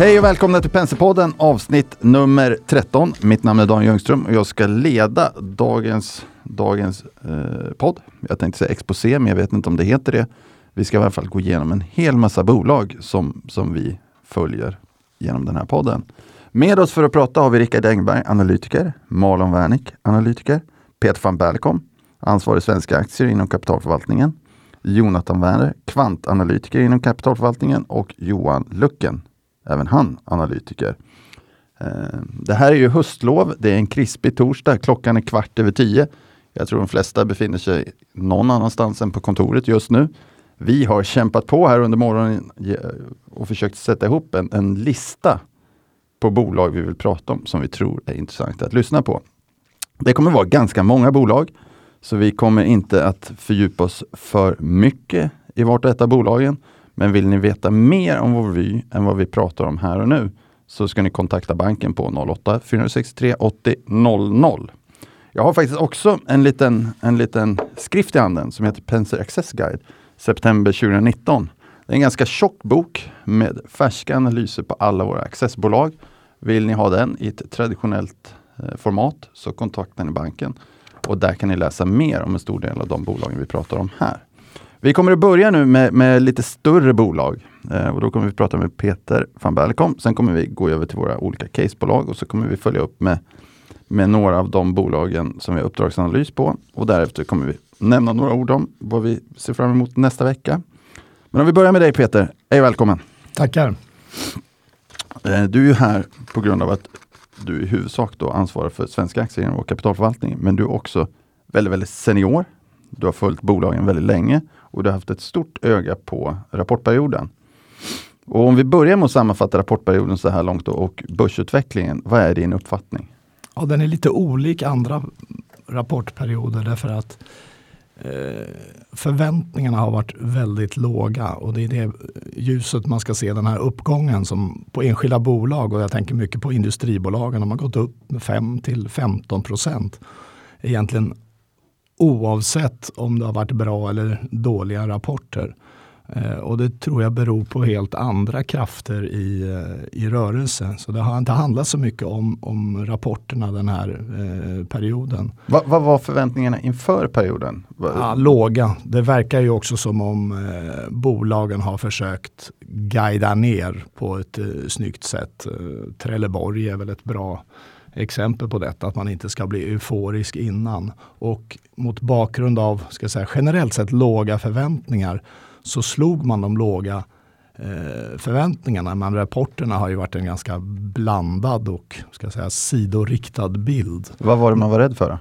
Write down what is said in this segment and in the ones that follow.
Hej och välkomna till Penselpodden avsnitt nummer 13. Mitt namn är Dan Ljungström och jag ska leda dagens, dagens eh, podd. Jag tänkte säga exposé, men jag vet inte om det heter det. Vi ska i alla fall gå igenom en hel massa bolag som, som vi följer genom den här podden. Med oss för att prata har vi Rickard Engberg, analytiker, Malon Wernick, analytiker, Peter van Berlekom, ansvarig svenska aktier inom kapitalförvaltningen, Jonathan Werner, kvantanalytiker inom kapitalförvaltningen och Johan Lucken, även han analytiker. Eh, det här är ju höstlov, det är en krispig torsdag, klockan är kvart över tio. Jag tror de flesta befinner sig någon annanstans än på kontoret just nu. Vi har kämpat på här under morgonen och försökt sätta ihop en, en lista på bolag vi vill prata om som vi tror är intressanta att lyssna på. Det kommer vara ganska många bolag, så vi kommer inte att fördjupa oss för mycket i vart och ett av bolagen. Men vill ni veta mer om vår vy än vad vi pratar om här och nu så ska ni kontakta banken på 08-463 80 00. Jag har faktiskt också en liten, en liten skrift i handen som heter Penser Access Guide september 2019. Det är en ganska tjock bok med färska analyser på alla våra accessbolag. Vill ni ha den i ett traditionellt eh, format så kontaktar ni banken och där kan ni läsa mer om en stor del av de bolagen vi pratar om här. Vi kommer att börja nu med, med lite större bolag eh, och då kommer vi prata med Peter van Berlekom. Sen kommer vi gå över till våra olika casebolag och så kommer vi följa upp med, med några av de bolagen som vi har uppdragsanalys på och därefter kommer vi nämna några ord om vad vi ser fram emot nästa vecka. Men om vi börjar med dig Peter, hej välkommen! Tackar! Eh, du är här på grund av att du i huvudsak då ansvarar för svenska aktier och kapitalförvaltning, men du är också väldigt, väldigt senior. Du har följt bolagen väldigt länge och du har haft ett stort öga på rapportperioden. Och om vi börjar med att sammanfatta rapportperioden så här långt då, och börsutvecklingen, vad är din uppfattning? Ja, den är lite olik andra rapportperioder därför att Eh, förväntningarna har varit väldigt låga och det är det ljuset man ska se den här uppgången som på enskilda bolag och jag tänker mycket på industribolagen. De har gått upp med 5 till 15 procent. Egentligen oavsett om det har varit bra eller dåliga rapporter. Eh, och det tror jag beror på helt andra krafter i, eh, i rörelse. Så det har inte handlat så mycket om, om rapporterna den här eh, perioden. Va, vad var förväntningarna inför perioden? Ja, låga. Det verkar ju också som om eh, bolagen har försökt guida ner på ett eh, snyggt sätt. Eh, Trelleborg är väl ett bra exempel på detta, att man inte ska bli euforisk innan. Och mot bakgrund av ska säga, generellt sett låga förväntningar så slog man de låga eh, förväntningarna. Men rapporterna har ju varit en ganska blandad och ska säga, sidoriktad bild. Vad var det man var rädd för?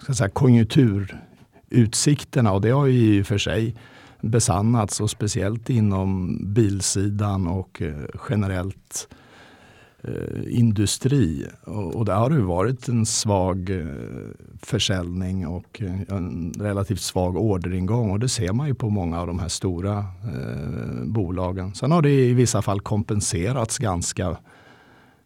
Ska säga, konjunkturutsikterna och det har ju i och för sig besannats och speciellt inom bilsidan och eh, generellt Eh, industri. Och, och där har det varit en svag eh, försäljning och en relativt svag orderingång. Och det ser man ju på många av de här stora eh, bolagen. Sen har det i vissa fall kompenserats ganska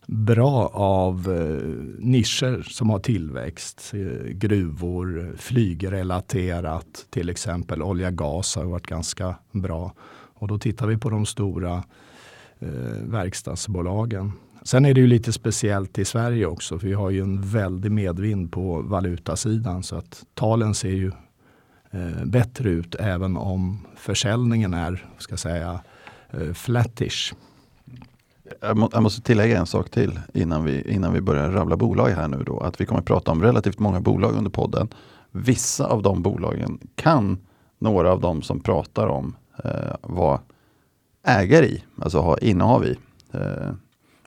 bra av eh, nischer som har tillväxt. Eh, gruvor, flygrelaterat till exempel. Olja gas har varit ganska bra. Och då tittar vi på de stora eh, verkstadsbolagen. Sen är det ju lite speciellt i Sverige också. För vi har ju en väldig medvind på valutasidan. Så att talen ser ju eh, bättre ut även om försäljningen är ska säga, eh, flattish. Jag, må, jag, måste tillägga en sak till innan vi, innan vi börjar rabbla bolag här nu. Då, att vi kommer att prata om relativt många bolag under podden. Vissa av de bolagen kan några av de som pratar om eh, vara ägare i, alltså ha innehav i. Eh,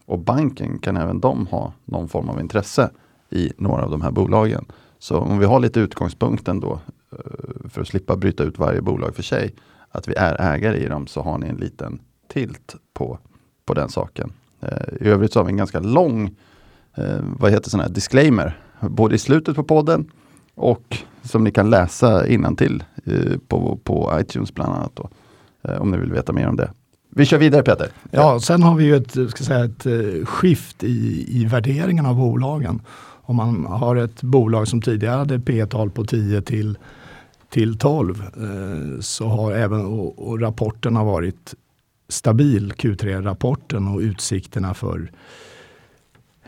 och banken kan även de ha någon form av intresse i några av de här bolagen. Så om vi har lite utgångspunkten då eh, för att slippa bryta ut varje bolag för sig, att vi är ägare i dem så har ni en liten tilt på, på den saken. Eh, I övrigt så har vi en ganska lång eh, vad heter sån här, disclaimer, både i slutet på podden och som ni kan läsa innantill på, på iTunes bland annat. Då, om ni vill veta mer om det. Vi kör vidare Peter. Ja, sen har vi ju ett, ska säga, ett eh, skift i, i värderingen av bolagen. Om man har ett bolag som tidigare hade P-tal på 10 till, till 12 eh, så har även och, och rapporterna varit stabil Q3-rapporten och utsikterna för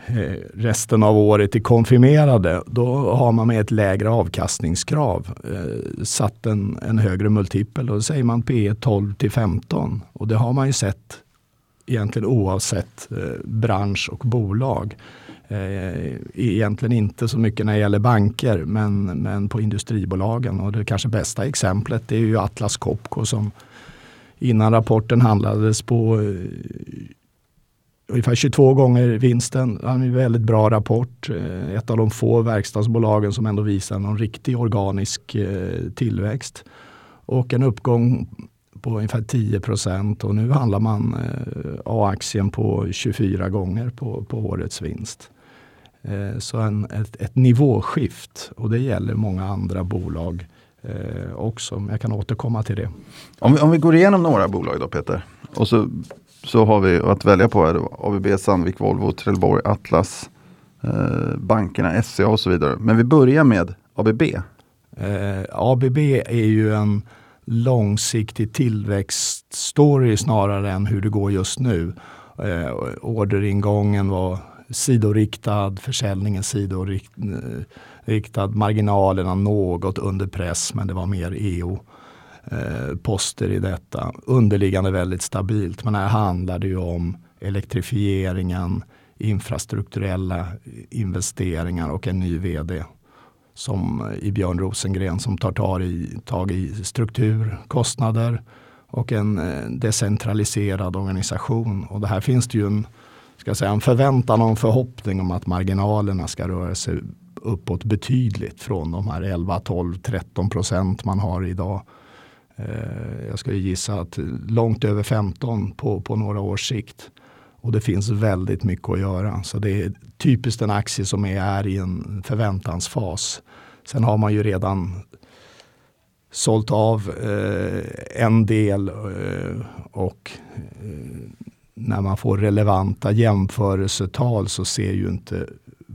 Eh, resten av året är konfirmerade, då har man med ett lägre avkastningskrav eh, satt en, en högre multipel. Då säger man P 12 till 15 och det har man ju sett egentligen oavsett eh, bransch och bolag. Eh, e, egentligen inte så mycket när det gäller banker men, men på industribolagen. Och det kanske bästa exemplet är ju Atlas Copco som innan rapporten handlades på eh, ungefär 22 gånger vinsten. Han är en väldigt bra rapport. Eh, ett av de få verkstadsbolagen som ändå visar någon riktig organisk eh, tillväxt. Och en uppgång på ungefär 10 procent och nu handlar man eh, A-aktien på 24 gånger på, på årets vinst. Så en, ett, ett nivåskift och det gäller många andra bolag eh, också. Jag kan återkomma till det. Om vi, om vi går igenom några bolag då Peter. Och så, så har vi att välja på här, ABB, Sandvik, Volvo, Trelleborg, Atlas, eh, bankerna, SCA och så vidare. Men vi börjar med ABB. Eh, ABB är ju en långsiktig tillväxtstory snarare än hur det går just nu. Eh, orderingången var sidoriktad, försäljningen sidoriktad, eh, marginalerna något under press men det var mer EO eh, poster i detta. Underliggande väldigt stabilt men här handlar det ju om elektrifieringen, infrastrukturella investeringar och en ny vd som eh, i Björn Rosengren som tar tag i, tag i struktur, kostnader och en eh, decentraliserad organisation. Och det här finns det ju en ska säga, en förväntan och en förhoppning om att marginalerna ska röra sig uppåt betydligt från de här 11, 12, 13 procent man har idag. Eh, jag skulle gissa att långt över 15 på, på några års sikt. Och det finns väldigt mycket att göra. Så det är typiskt en aktie som är, är i en förväntansfas. Sen har man ju redan sålt av eh, en del eh, och eh, när man får relevanta jämförelsetal så ser ju inte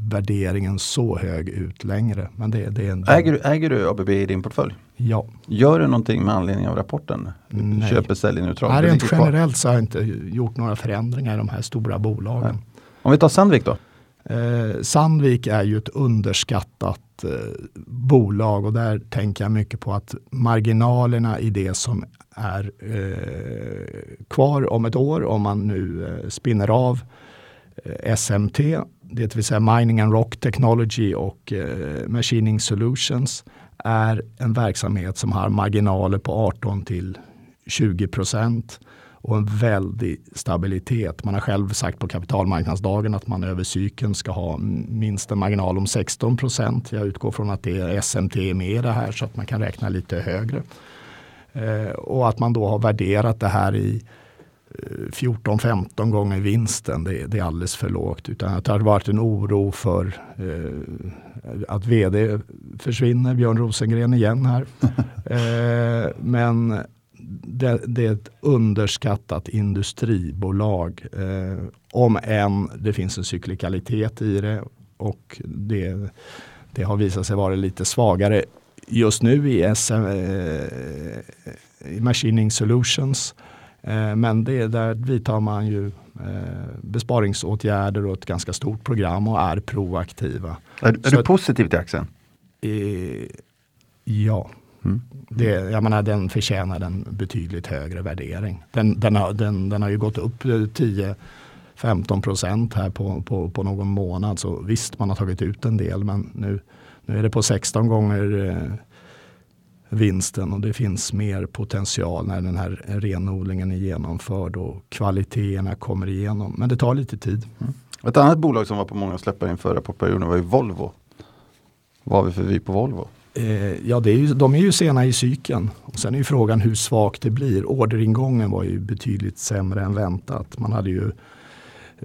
värderingen så hög ut längre. Men det, det är en... äger, äger du ABB i din portfölj? Ja. Gör du någonting med anledning av rapporten? Nej. Köper, säljer neutralt? Nej, rent generellt så har jag inte gjort några förändringar i de här stora bolagen. Nej. Om vi tar Sandvik då? Eh, Sandvik är ju ett underskattat eh, bolag och där tänker jag mycket på att marginalerna i det som är eh, kvar om ett år om man nu eh, spinner av eh, SMT, det vill säga Mining and Rock Technology och eh, Machining Solutions är en verksamhet som har marginaler på 18 till 20 procent och en väldig stabilitet. Man har själv sagt på kapitalmarknadsdagen att man över cykeln ska ha minst en marginal om 16 procent. Jag utgår från att det är SMT med i det här så att man kan räkna lite högre. Eh, och att man då har värderat det här i 14-15 eh, gånger vinsten, det, det, är alldeles för lågt. Utan att det har varit en oro för eh, att vd försvinner, Björn Rosengren igen här. eh, men det, det, är ett underskattat industribolag. Eh, om än det finns en cyklikalitet i det och det, det har visat sig vara lite svagare just nu i SM, eh, Machining Solutions. Eh, men det, där vidtar man ju eh, besparingsåtgärder och ett ganska stort program och är proaktiva. Är, är du positiv till aktien? Eh, ja. Mm. Det, jag menar, den förtjänar en betydligt högre värdering. Den, den, har, den, den har ju gått upp 10 15 procent här på, på, på någon månad. Så visst, man har tagit ut en del men nu, nu är det på 16 gånger eh, vinsten och det finns mer potential när den här renodlingen är genomförd och kvaliteterna kommer igenom. Men det tar lite tid. Mm. Ett annat bolag som var på många släppar inför rapportperioden var ju Volvo. Vad har vi för vy på Volvo? Eh, ja, det är ju, de är ju sena i cykeln. Och sen är ju frågan hur svagt det blir. Orderingången var ju betydligt sämre än väntat. Man hade ju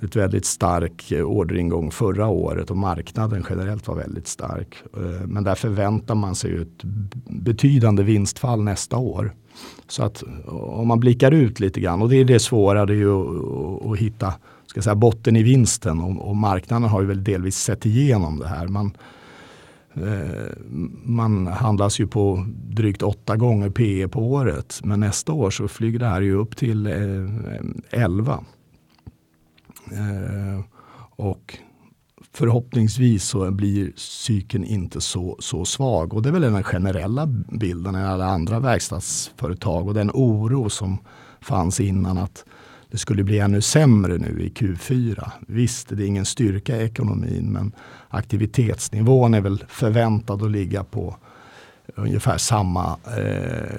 ett väldigt stark eh, orderingång förra året och marknaden generellt var väldigt stark. Eh, men där förväntar man sig ett betydande vinstfall nästa år. Så att eh, om man blickar ut lite grann och det är det svåra, det är ju att, hitta ska säga, botten i vinsten och, och, marknaden har ju väl delvis sett igenom det här. Man, man handlas ju på drygt åtta gånger PE på året. Men nästa år så flyger det här ju upp till 11. Eh, och förhoppningsvis så blir cykeln inte så, så svag. Och det är väl den generella bilden i alla andra verkstadsföretag och den oro som fanns innan att det skulle bli ännu sämre nu i Q4. Visst, det är ingen styrka i ekonomin men aktivitetsnivån är väl förväntad att ligga på ungefär samma eh,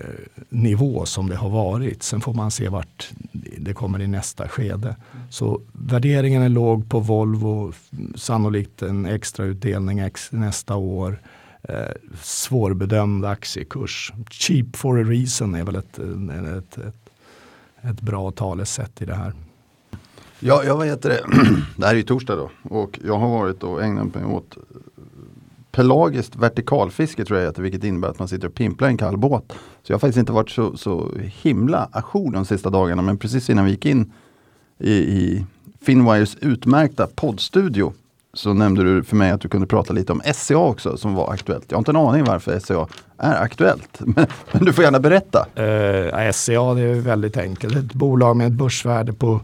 nivå som det har varit. Sen får man se vart det kommer i nästa skede. Så värderingen är låg på Volvo, sannolikt en extrautdelning ex nästa år. Eh, svårbedömd aktiekurs. Cheap for a reason är väl ett, ett, ett, ett bra talesätt i det här. Ja, jag vet det. det här är ju torsdag då och jag har varit och ägnat mig åt pelagiskt vertikalfiske tror jag heter, vilket innebär att man sitter och pimplar en kall båt. Så jag har faktiskt inte varit så, så himla ajour de sista dagarna, men precis innan vi gick in i, i Finwires utmärkta poddstudio så nämnde du för mig att du kunde prata lite om SCA också som var aktuellt. Jag har inte en aning varför SCA är aktuellt, men, men du får gärna berätta. Eh, eh, uh, SCA det är väldigt enkelt, ett bolag med ett börsvärde på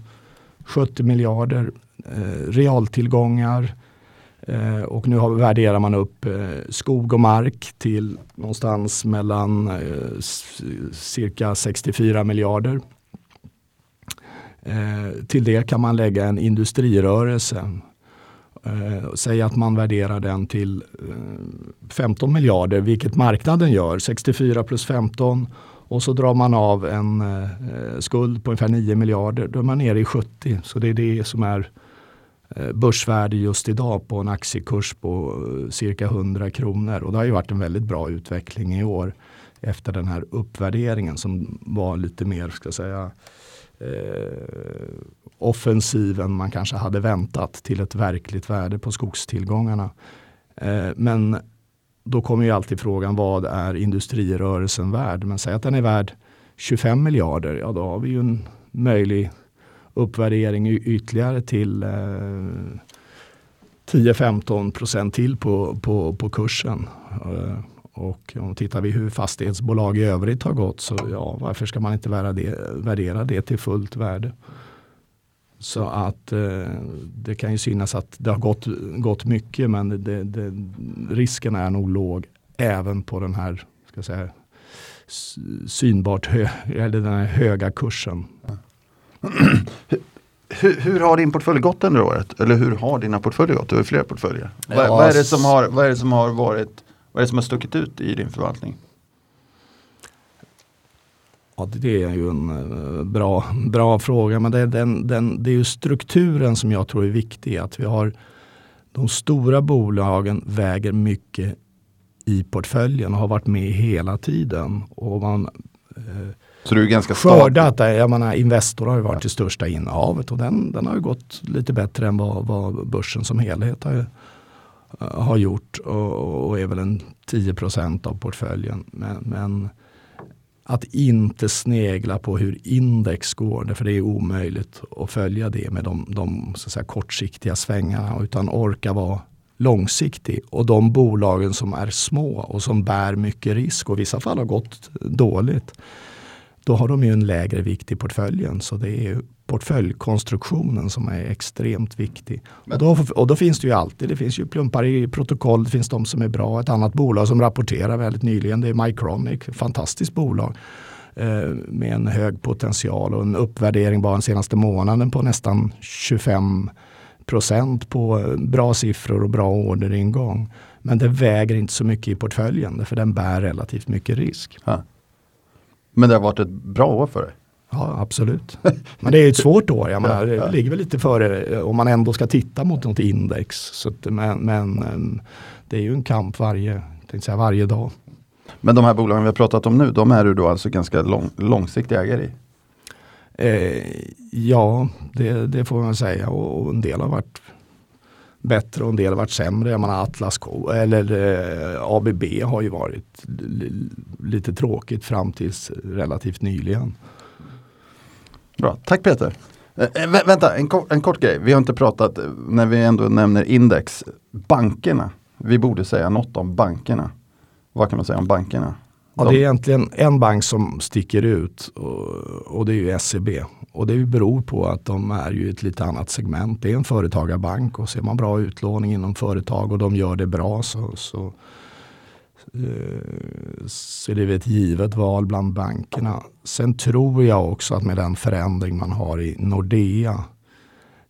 70 miljarder, uh, realtillgångar, Eh, och nu har, värderar man upp eh, skog och mark till någonstans mellan eh, cirka 64 miljarder. Till det kan man lägga en industrirörelse. Säg att man värderar den till 15 miljarder, vilket marknaden gör. 64 plus 15 och så drar man av en skuld på ungefär 9 miljarder. Då är man nere i 70. Så det är det som är Eh, börsvärde just idag på en aktiekurs på eh, cirka 100 kronor. Och det har ju varit en väldigt bra utveckling i år efter den här uppvärderingen som var lite mer, ska säga, eh, offensiv än man kanske hade väntat till ett verkligt värde på skogstillgångarna. Eh, men då kommer ju alltid frågan vad är industrirörelsen värd? Men säg att den är värd 25 miljarder, ja då har vi ju en möjlig uppvärdering ytterligare till eh, 10-15 procent till på, på, på kursen. Eh, och om tittar vi hur fastighetsbolag i övrigt har gått så ja, varför ska man inte värdera det, värdera det till fullt värde? Så att eh, det kan ju synas att det har gått, gått mycket men det, det, risken är nog låg även på den här ska säga, synbart hö, eller den här höga kursen. hur, hur, har din portfölj gått under året? Eller hur har dina portföljer gått? Du har flera portföljer. Ja, vad, vad, är det som har, vad är det som har varit vad är det som har stuckit ut i din förvaltning? Ja, det är ju en uh, bra, bra fråga. Men det är, den, den, det är ju strukturen som jag tror är viktig. Att vi har de stora bolagen väger mycket i portföljen och har varit med hela tiden. Och man, uh, så du är ganska skördat. Jag menar, Investor har ju varit det största innehavet och den, den har ju gått lite bättre än vad, vad börsen som helhet har, har gjort och, och är väl en 10% av portföljen. Men, men, att inte snegla på hur index går, för det är omöjligt att följa det med de, de säga, kortsiktiga svängarna utan orka vara långsiktig. Och de bolagen som är små och som bär mycket risk och i vissa fall har gått dåligt då har de ju en lägre vikt i portföljen. Så det är portföljkonstruktionen som är extremt viktig. Och då, och då, finns det ju alltid, det finns ju plumpar i protokoll, det finns de som är bra. Ett annat bolag som rapporterar väldigt nyligen, det är Mycronic, fantastiskt bolag eh, med en hög potential och en uppvärdering bara den senaste månaden på nästan 25 procent på bra siffror och bra orderingång. Men det väger inte så mycket i portföljen för den bär relativt mycket risk. Ja. Men det har varit ett bra år för dig? Ja, absolut. Men det är ett svårt år. Jag menar, det ligger väl lite före eh, om man ändå ska titta mot något index. Så att, men, men eh, det är ju en kamp varje, säga, varje dag. Men de här bolagen vi har pratat om nu, de är du då alltså ganska lång, långsiktig ägare i? Eh, ja, det, det, får man säga och en del har varit bättre och en del har varit sämre. Jag menar Atlas eller eh, ABB har ju varit lite tråkigt fram tills relativt nyligen. Bra, tack Peter. Eh, eh vä vänta, en, ko en kort grej. Vi har inte pratat, eh, när vi ändå nämner index, bankerna. vi borde säga något om bankerna. Vad kan man säga om bankerna? Ja, det är egentligen en bank som sticker ut och, och det är ju SEB. Och det beror på att de är ju ett lite annat segment. Det är en företagarbank och ser man bra utlåning inom företag och de gör det bra så, så, eh, så är det ett givet val bland bankerna. Sen tror jag också att med den förändring man har i Nordea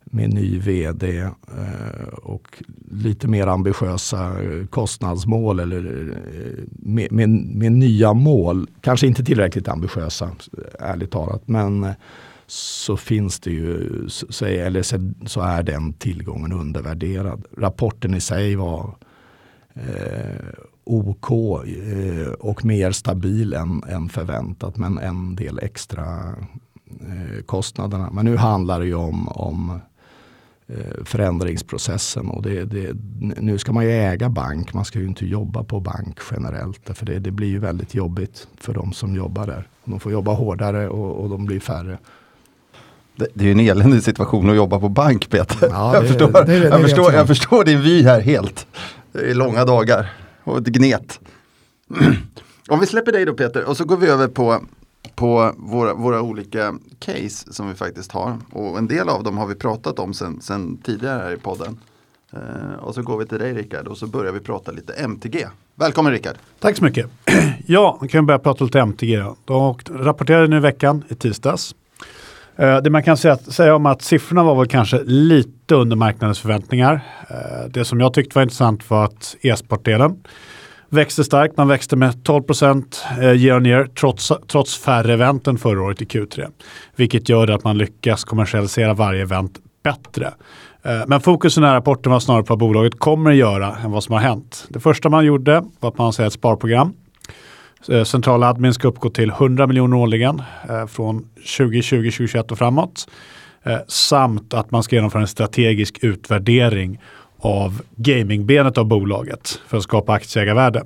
med ny vd eh, och lite mer ambitiösa eh, kostnadsmål eller eh, med, med, med, nya mål. Kanske inte tillräckligt ambitiösa, ärligt talat. Men så finns det ju, så, eller så är den tillgången undervärderad. Rapporten i sig var eh, OK eh, och mer stabil än, än, förväntat men en del extra eh, kostnaderna. Men nu handlar det ju om, om förändringsprocessen och det, det, nu ska man ju äga bank, man ska ju inte jobba på bank generellt. För det, det blir ju väldigt jobbigt för de som jobbar där. De får jobba hårdare och, och de blir färre. Det, det är ju en eländig situation att jobba på bank Peter. Ja, jag, förstår, det, jag, förstår, jag förstår din vy här helt. Det är långa dagar och ett gnet. Om vi släpper dig då Peter och så går vi över på, på våra, våra olika case som vi faktiskt har. Och en del av dem har vi pratat om sen, sen tidigare här i podden. Eh, och så går vi till dig Rickard och så börjar vi prata lite MTG. Välkommen Rickard! Tack så mycket! Ja, vi kan vi börja prata lite MTG. De rapporterade nu i veckan i tisdags Eh, det man kan säga, säga om att siffrorna var väl kanske lite under marknadens förväntningar. Eh, det som jag tyckte var intressant var att e-sportdelen växte starkt. Man växte med 12 procent eh, year on year trots, trots färre event än förra året i Q3. Vilket gör att man lyckas kommersialisera varje event bättre. Eh, men fokus i den här rapporten var snarare på vad bolaget kommer att göra än vad som har hänt. Det första man gjorde var att man lanserade ett sparprogram eh, centrala admin ska uppgå till 100 miljoner årligen från 2020, 2021 och framåt. Samt att man ska genomföra en strategisk utvärdering av gamingbenet av bolaget för att skapa aktieägarvärde.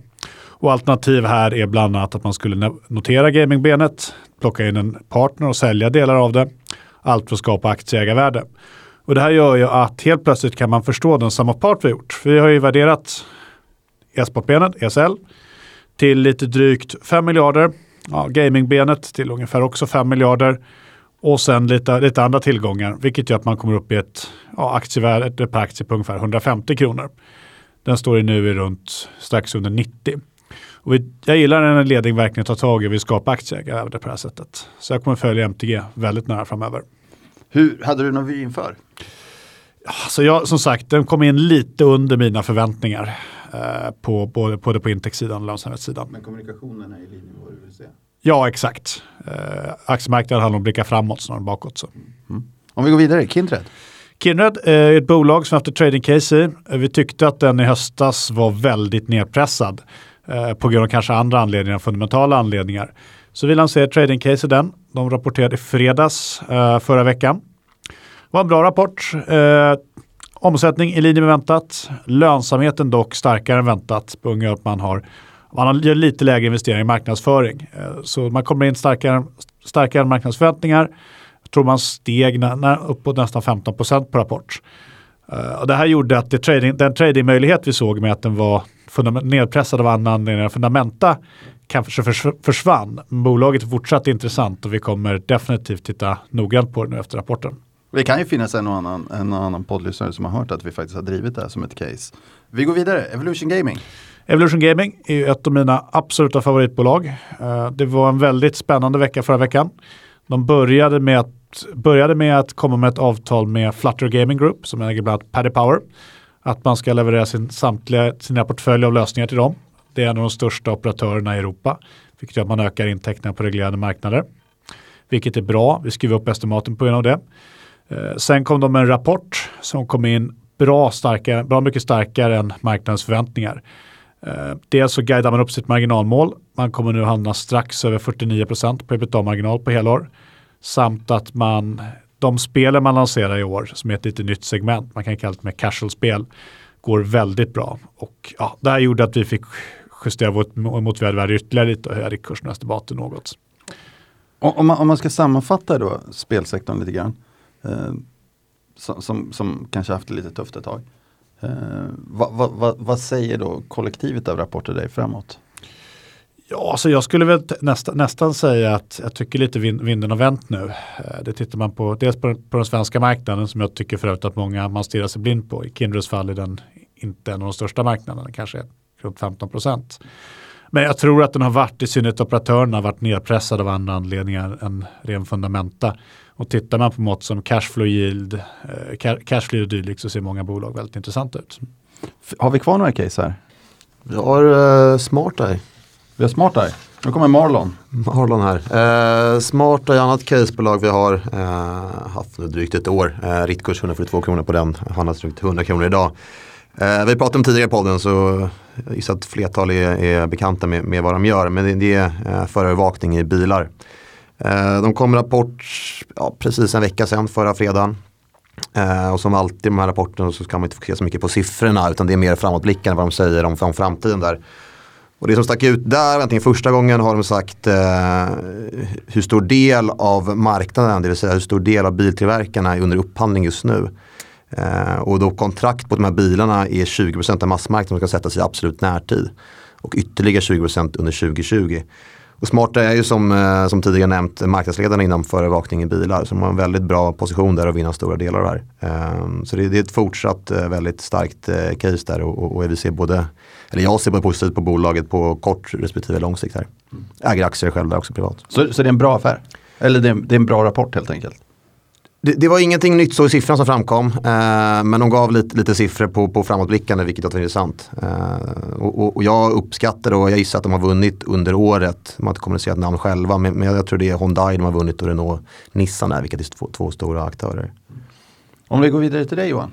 Och alternativ här är bland annat att man skulle notera gamingbenet, plocka in en partner och sälja delar av det. Allt för att skapa aktieägarvärde. Och det här gör ju att helt plötsligt kan man förstå den samma part vi gjort. Vi har ju värderat e-sportbenet, ESL, till lite drygt 5 miljarder. Ja, gamingbenet till ungefär också 5 miljarder. Och sen lite, lite andra tillgångar, vilket gör att man kommer upp i ett ja, aktievärde per aktie på ungefär 150 kronor. Den står nu i runt strax under 90. Och vi, jag gillar när en ledning verkligen tar tag i och vill skapa aktieägare på det här sättet. Så jag kommer följa MTG väldigt nära framöver. Hur Hade du någon vy inför? Alltså jag, som sagt, den kom in lite under mina förväntningar. Eh, på, både, både på intäktssidan och lönsamhetssidan. Men kommunikationen är i linje med vad du vill se? Ja, exakt. Eh, aktiemarknaden handlar om att blicka framåt snarare än bakåt. Så. Mm. Om vi går vidare, Kindred. Kindred är ett bolag som haft ett trading case i. Vi tyckte att den i höstas var väldigt nedpressad eh, på grund av kanske andra anledningar, fundamentala anledningar. Så vi lanserade trading case i den. De rapporterade i fredags eh, förra veckan. Det var en bra rapport. Eh, Omsättning i linje med väntat. Lönsamheten dock starkare än väntat på grund av att man har man gör lite lägre investering i marknadsföring. Eh, så man kommer in starkare, starkare än marknadsförväntningar. Jag tror man steg uppåt nästan 15 procent på rapport. Eh, och det här gjorde att det trading, den tradingmöjlighet vi såg med att den var nedpressad av andra anledningar, fundamenta, kanske försvann. Bolaget är fortsatt intressant och vi kommer definitivt titta noggrant på det nu efter rapporten. Det kan ju finnas en och annan, en och annan poddlyssnare som har hört att vi faktiskt har drivit det här som ett case. Vi går vidare, Evolution Gaming. Evolution Gaming är ju ett av mina absoluta favoritbolag. Eh, det var en väldigt spännande vecka förra veckan. De började med att, började med att komma med ett avtal med Flutter Gaming Group som äger bland annat Paddy Power. Att man ska leverera sin, samtliga, sina portfölj av lösningar till dem. Det är en av de största operatörerna i Europa, vilket gör att man ökar intäkterna på reglerade marknader. Vilket är bra, vi skriver upp estimaten på grund av det. Eh, sen kom de med en rapport som kom in bra, starkare, bra mycket starkare än marknadens förväntningar. Eh, dels så guidar man upp sitt marginalmål. Man kommer nu hamna strax över 49% på ebitda-marginal på helår. Samt att man, de spelen man lanserar i år, som är ett lite nytt segment, man kan kalla det med casual-spel, går väldigt bra. Och ja, det här gjorde att vi fick justera vårt motiverade värde ytterligare lite och höja riktkurserna estimatet något. Om man, om man ska sammanfatta då spelsektorn lite grann. Eh, som, som, som, kanske haft det lite tufft ett tag. Eh, vad, vad, vad, vad säger då kollektivet av rapporter dig framåt? Ja, så jag skulle väl nästa, nästan säga att jag tycker lite vind, vinden har vänt nu. Eh, det tittar man på, dels på, på den svenska marknaden som jag tycker förut att många man stirrar sig blind på. I Kindreds fall är den inte en av de största marknaderna, kanske runt 15 procent. Men jag tror att den har varit, i synnerhet operatörerna, varit nedpressad av andra anledningar än ren fundamenta. Och tittar man på mått som cashflow yield, eh, cashflow och dylikt så ser många bolag väldigt intressanta ut. Har vi kvar några case här? Vi har uh, SmartEye. Vi har SmartEye. Nu kommer Marlon. Marlon här. Uh, Smart är ett annat casebolag vi har uh, haft nu drygt ett år. Uh, Rittkurs 142 kronor på den, handlas drygt 100 kronor idag. Uh, vi pratade om tidigare i podden så jag gissar att flertal är, är bekanta med, med, vad de gör. Men det, det är uh, förarövervakning i bilar. Eh, de kom rapport ja, precis en vecka sedan, förra fredagen. Eh, och som alltid i de här rapporterna så kan man inte fokusera så mycket på siffrorna utan det är mer framåtblickande vad de säger om, om framtiden där. Och det som stack ut där, antingen första gången har de sagt eh, hur stor del av marknaden, det vill säga hur stor del av biltillverkarna är under upphandling just nu. Eh, och då kontrakt på de här bilarna är 20% av massmarknaden som ska sättas i absolut närtid. Och ytterligare 20% under 2020. Och Smarta är ju som, eh, som tidigare nämnt marknadsledaren inom förevakning i bilar. Så de har en väldigt bra position där och vinner stora delar av det här. Ehm, så det, det, är ett fortsatt eh, väldigt starkt eh, case där och, och, och vi ser både eller jag ser både positivt på bolaget på kort respektive lång sikt här. Äger aktier själv där också privat. Så, så det är en bra affär? Eller det är, det är en bra rapport helt enkelt? Det, det, var ingenting nytt så i siffrorna som framkom. Eh, men de gav lite, lite siffror på, på framåtblickande vilket jag tycker är intressant. Eh, och, och, och, jag uppskattar och jag gissar att de har vunnit under året. De har inte kommunicerat namn själva men, men jag tror det är Hyundai de har vunnit och Renault Nissan är vilket är två, två stora aktörer. Om vi går vidare till dig Johan.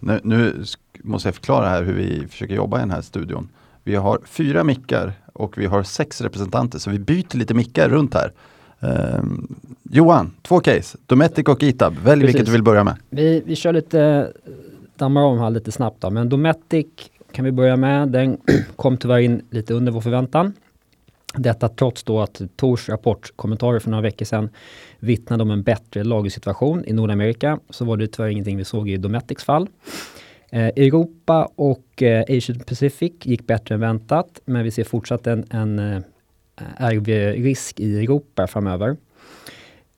Nu, nu måste jag förklara här hur vi försöker jobba i den här studion. Vi har fyra mickar och vi har sex representanter så vi byter lite mickar runt här. Um, Johan, två case, Dometic och Itab. Välj Precis. vilket du vill börja med. Vi, vi kör lite, dammar om här lite snabbt då. Men Dometic kan vi börja med. Den kom tyvärr in lite under vår förväntan. Detta trots då att Tors rapportkommentarer för några veckor sedan vittnade om en bättre lagersituation i Nordamerika. Så var det tyvärr ingenting vi såg i Dometics fall. Eh, Europa och eh, Asia Pacific gick bättre än väntat, men vi ser fortsatt en, en Eh, är RV-risk i Europa framöver.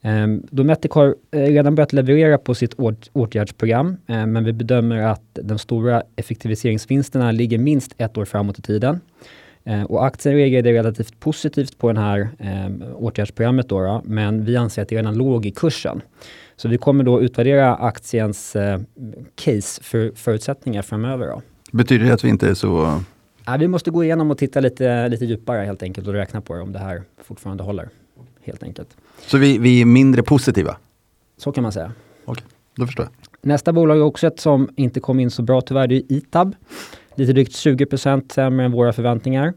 Ehm, då Dometic har eh, redan börjat leverera på sitt åtgärdsprogram, eh, men vi bedömer att de stora effektiviseringsvinsterna ligger minst ett år framåt i tiden. Och aktien reagerade relativt positivt på det här ehm, åtgärdsprogrammet, då, då, men vi anser att det redan låg i kursen. Så vi kommer då utvärdera aktiens case för förutsättningar framöver. Då. Betyder det att vi inte är så... Ja, vi måste gå igenom och titta lite, lite djupare helt enkelt och räkna på det om det här fortfarande håller. Helt enkelt. Så vi, vi är mindre positiva? Så kan man säga. Okej, då förstår jag. Nästa bolag är också ett som inte kom in så bra tyvärr, det är Itab. Lite drygt 20 sämre än våra förväntningar.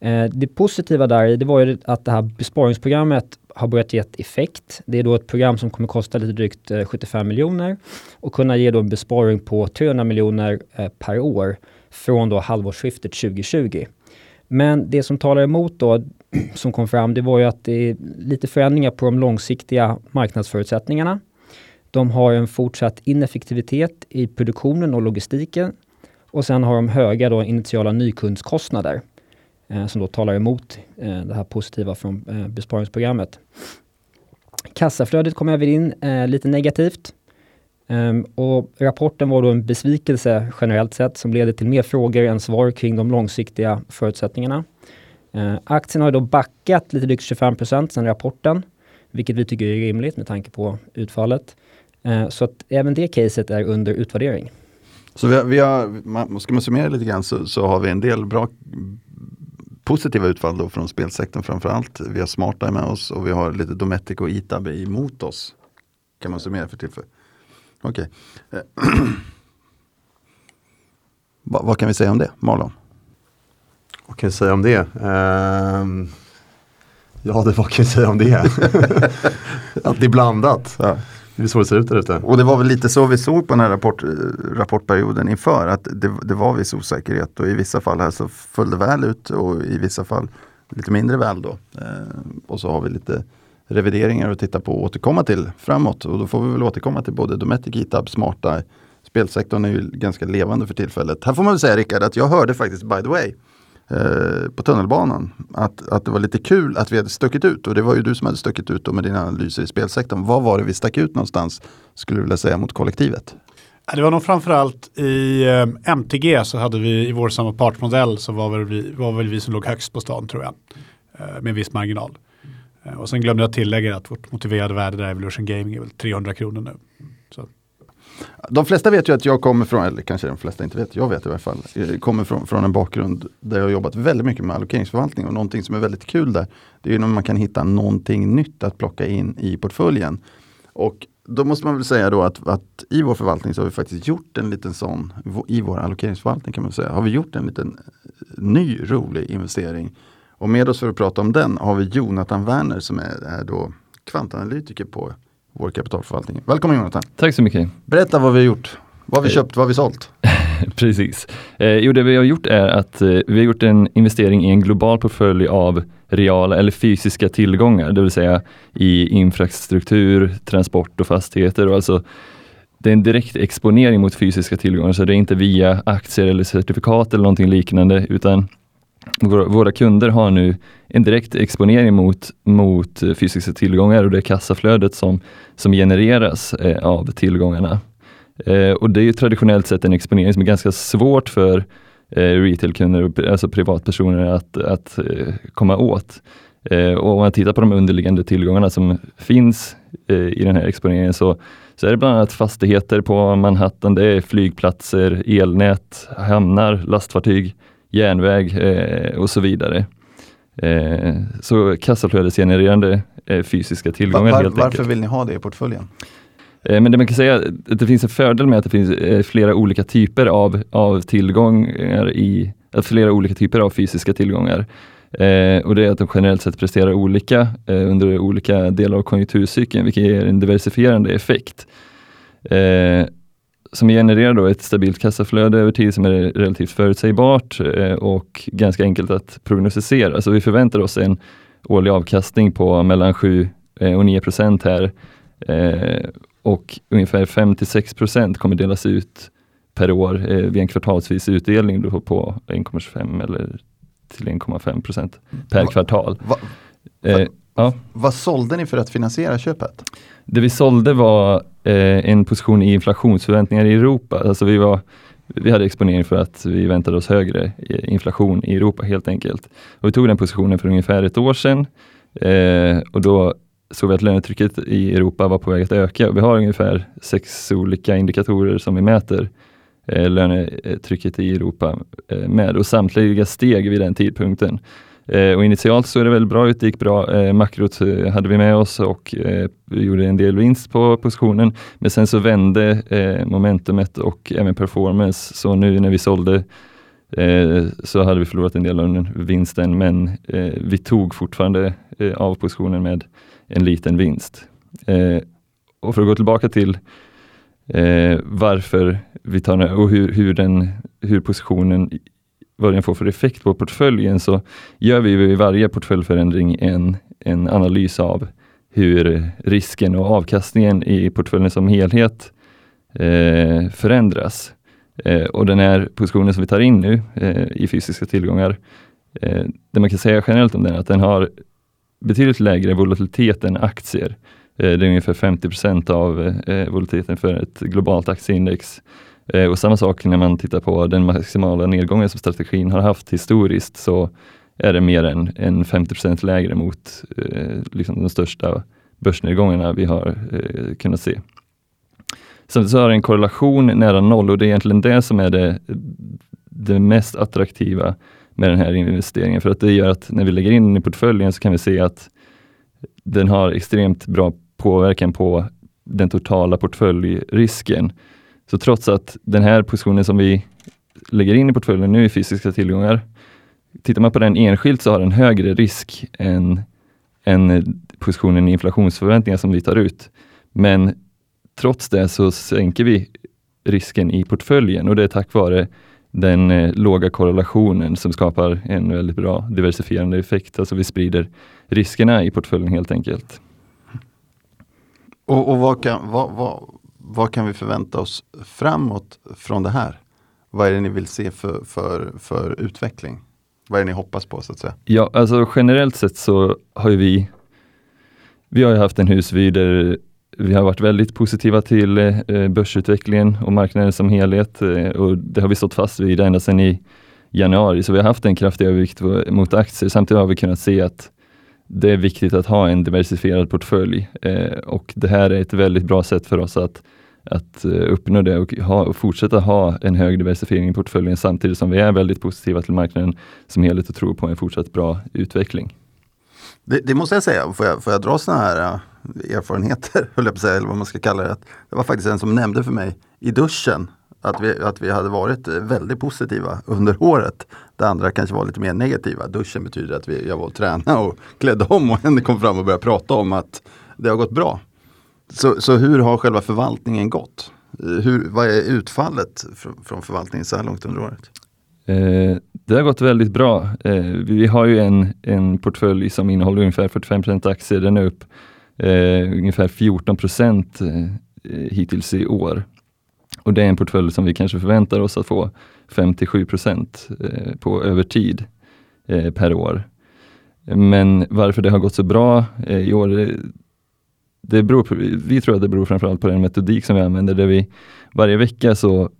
Eh, det positiva där det var ju att det här besparingsprogrammet har börjat ge effekt. Det är då ett program som kommer kosta lite drygt 75 eh, miljoner och kunna ge då en besparing på 300 miljoner eh, per år från då halvårsskiftet 2020. Men det som talar emot då, som kom fram, det var ju att det är lite förändringar på de långsiktiga marknadsförutsättningarna. De har en fortsatt ineffektivitet i produktionen och logistiken och sen har de höga då initiala nykundskostnader eh, som då talar emot eh, det här positiva från eh, besparingsprogrammet. Kassaflödet kom även in eh, lite negativt. Um, och rapporten var då en besvikelse generellt sett som leder till mer frågor än svar kring de långsiktiga förutsättningarna. Uh, aktien har då backat lite drygt 25 procent sedan rapporten, vilket vi tycker är rimligt med tanke på utfallet. Uh, så att även det caset är under utvärdering. Så vi har, vi har, ska man summera lite grann så, så har vi en del bra positiva utfall då från spelsektorn framförallt. Vi har Smarteye med oss och vi har lite Dometic och Itab emot oss. Kan man summera för tillfället. Okej. Okay. Va, vad kan vi säga om det, Marlon? Vad kan vi säga om det? Uh, ja, det, vad kan vi säga om det? att det är blandat. Ja. Det är så det ser ut där ute. Och det var väl lite så vi såg på den här rapport, rapportperioden inför. Att det, det var viss osäkerhet och i vissa fall här så föll det väl ut och i vissa fall lite mindre väl då. Eh, och så har vi lite revideringar att titta på och återkomma till framåt. Och då får vi väl återkomma till både Dometic, Itab, Smarta, spelsektorn är ju ganska levande för tillfället. Här får man väl säga Rickard att jag hörde faktiskt by the way eh, på tunnelbanan att, att det var lite kul att vi hade stuckit ut och det var ju du som hade stuckit ut då med dina analyser i spelsektorn. Vad var det vi stack ut någonstans skulle du vilja säga mot kollektivet? Det var nog framförallt i eh, MTG så hade vi i vår samma partsmodell så var väl, vi, var väl vi som låg högst på stan tror jag. Eh, med viss marginal. Eh, och sen glömde jag tillägga att vårt motiverade värde där Evolution Gaming är väl 300 kronor nu. Så. De flesta vet ju att jag kommer från, eller kanske de flesta inte vet, jag vet i alla fall, eh, kommer från, från en bakgrund där jag har jobbat väldigt mycket med allokeringsförvaltning och någonting som är väldigt kul där, det är ju när man kan hitta någonting nytt att plocka in i portföljen. Och då måste man väl säga då att, att, i vår förvaltning så har vi faktiskt gjort en liten sån, i vår allokeringsförvaltning kan man säga, har vi gjort en liten eh, ny rolig investering och med oss för att prata om den har vi Jonathan Werner som är, är då kvantanalytiker på vår kapitalförvaltning. Välkommen Jonathan! Tack så mycket! Berätta vad vi har gjort. Vad har vi eh, köpt, vad har vi sålt? Precis. Eh, jo, det vi har gjort är att eh, vi har gjort en investering i en global portfölj av reala eller fysiska tillgångar, det vill säga i infrastruktur, transport och fastigheter. Och alltså, det är en direkt exponering mot fysiska tillgångar, så det är inte via aktier eller certifikat eller någonting liknande, utan våra, kunder har nu en direkt exponering mot, mot eh, fysiska tillgångar och det kassaflödet som, som genereras eh, av tillgångarna. Eh, och det är ju traditionellt sett en exponering som är ganska svårt för retailkunder, alltså privatpersoner att, att komma åt. Och om man tittar på de underliggande tillgångarna som finns i den här exponeringen så, så är det bland annat fastigheter på Manhattan, det är flygplatser, elnät, hamnar, lastfartyg, järnväg eh, och så vidare. Eh, så kassaflödesgenererande eh, fysiska tillgångar var, helt Varför enkelt. vill ni ha det i portföljen? Eh, men det man kan säga att det finns en fördel med att det finns eh, flera olika typer av, av tillgångar i, flera olika typer av fysiska tillgångar. Eh, och det är att de generellt sett presterar olika eh, under olika delar av konjunkturcykeln, vilket ger en diversifierande effekt. Som genererar då ett stabilt kassaflöde över tid som är relativt förutsägbart eh, och ganska enkelt att prognostisera. Så vi förväntar oss en årlig avkastning på mellan 7 eh, och 9 procent här eh, och ungefär 5 till 6 procent kommer delas ut per år vid en kvartalsvis utdelning då på 1,25 eller till 1,5 procent per va, kvartal. Va, va, ja. Vad sålde ni för att finansiera köpet? Det vi sålde var eh, en position i inflationsförväntningar i Europa. Alltså vi, var, vi hade exponering för att vi väntade oss högre inflation i Europa helt enkelt. Och vi tog den positionen för ungefär ett år sedan eh, och då såg vi att lönetrycket i Europa var på väg att öka. Vi har ungefär sex olika indikatorer som vi mäter eh, lönetrycket i Europa eh, med och samtliga steg vid den tidpunkten. Eh, och initialt så är det väl bra ut, det gick bra. Eh, makrot eh, hade vi med oss och eh, vi gjorde en del vinst på positionen. Men sen så vände eh, momentumet och även performance. Så nu när vi sålde eh, så hade vi förlorat en del av vinsten men eh, vi tog fortfarande eh, av positionen med en liten vinst. Eh, och för att gå tillbaka till eh, varför vi tar den och hur, hur, den, hur positionen vad den får för effekt på portföljen så gör vi vid varje portföljförändring en, en analys av hur risken och avkastningen i portföljen som helhet eh, förändras. Eh, och den här positionen som vi tar in nu eh, i fysiska tillgångar, eh, det man kan säga generellt om den är att den har betydligt lägre volatilitet än aktier. Eh, det är ungefär 50 procent av eh, volatiliteten för ett globalt aktieindex. Eh, och samma sak när man tittar på den maximala nedgången som strategin har haft historiskt så är det mer än, än 50% lägre mot eh, liksom de största börsnedgångarna vi har eh, kunnat se. Samtidigt så har det en korrelation nära noll och det är egentligen det som är det, det mest attraktiva med den här investeringen. För att det gör att när vi lägger in den i portföljen så kan vi se att den har extremt bra påverkan på den totala portföljrisken. Så trots att den här positionen som vi lägger in i portföljen nu är fysiska tillgångar, tittar man på den enskilt så har den högre risk än, än positionen i inflationsförväntningar som vi tar ut. Men trots det så sänker vi risken i portföljen och det är tack vare den eh, låga korrelationen som skapar en väldigt bra diversifierande effekt. Alltså vi sprider riskerna i portföljen helt enkelt. Och, och vad, kan, vad, vad, vad kan vi förvänta oss framåt från det här? Vad är det ni vill se för, för, för utveckling? Vad är det ni hoppas på så att säga? Ja, alltså generellt sett så har ju vi vi har ju haft en husvy där vi har varit väldigt positiva till eh, börsutvecklingen och marknaden som helhet eh, och det har vi stått fast vid ända sedan i januari. Så vi har haft en kraftig övervikt mot aktier. Samtidigt har vi kunnat se att det är viktigt att ha en diversifierad portfölj eh, och det här är ett väldigt bra sätt för oss att, att eh, uppnå det och, ha, och fortsätta ha en hög diversifiering i portföljen samtidigt som vi är väldigt positiva till marknaden som helhet och tror på en fortsatt bra utveckling. Det, det, måste jag säga, får jag, får jag dra sådana här eh, erfarenheter, höll jag på säga, eller vad man ska kalla det. Det var faktiskt en som nämnde för mig i duschen att vi, att vi hade varit eh, väldigt positiva under året. Det andra kanske var lite mer negativa. Duschen betyder att vi, jag var och tränade och klädde om och henne kom fram och började prata om att det har gått bra. Så, så hur har själva förvaltningen gått? Hur, vad är utfallet från, från förvaltningen så här långt under året? Eh, det har gått väldigt bra. Eh, vi har ju en, en portfölj som innehåller ungefär 45% aktier. Den är upp eh, ungefär 14 procent eh, hittills i år. Och det är en portfölj som vi kanske förväntar oss att få 5-7 procent eh, på över tid eh, per år. Men varför det har gått så bra eh, i år, eh, det, beror på, vi tror att det beror framförallt på den metodik som vi använder, där vi varje vecka så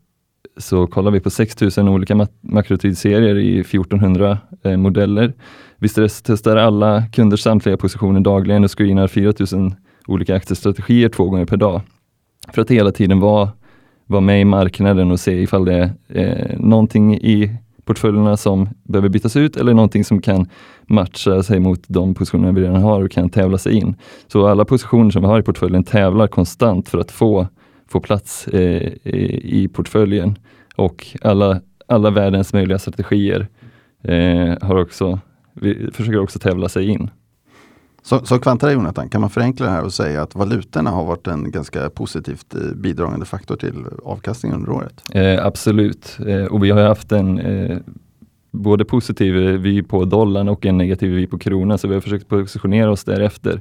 så kollar vi på 6000 olika makrotidsserier i 1400 eh, modeller. Vi stresstestar alla kunders samtliga positioner dagligen och screenar 4000 olika aktiestrategier två gånger per dag. För att hela tiden vara, vara med i marknaden och se ifall det är eh, någonting i portföljerna som behöver bytas ut eller någonting som kan matcha sig mot de positioner vi redan har och kan tävla sig in. Så alla positioner som vi har i portföljen tävlar konstant för att få få plats eh, i portföljen och alla, alla världens möjliga strategier eh, har också, vi försöker också tävla sig in. Så, så kvantare Jonathan, kan man förenkla det här och säga att valutorna har varit en ganska positivt eh, bidragande faktor till avkastningen under året? Eh, absolut, eh, och vi har haft en eh, både positiv vy på dollarn och en negativ vy på kronan, så vi har försökt positionera oss därefter.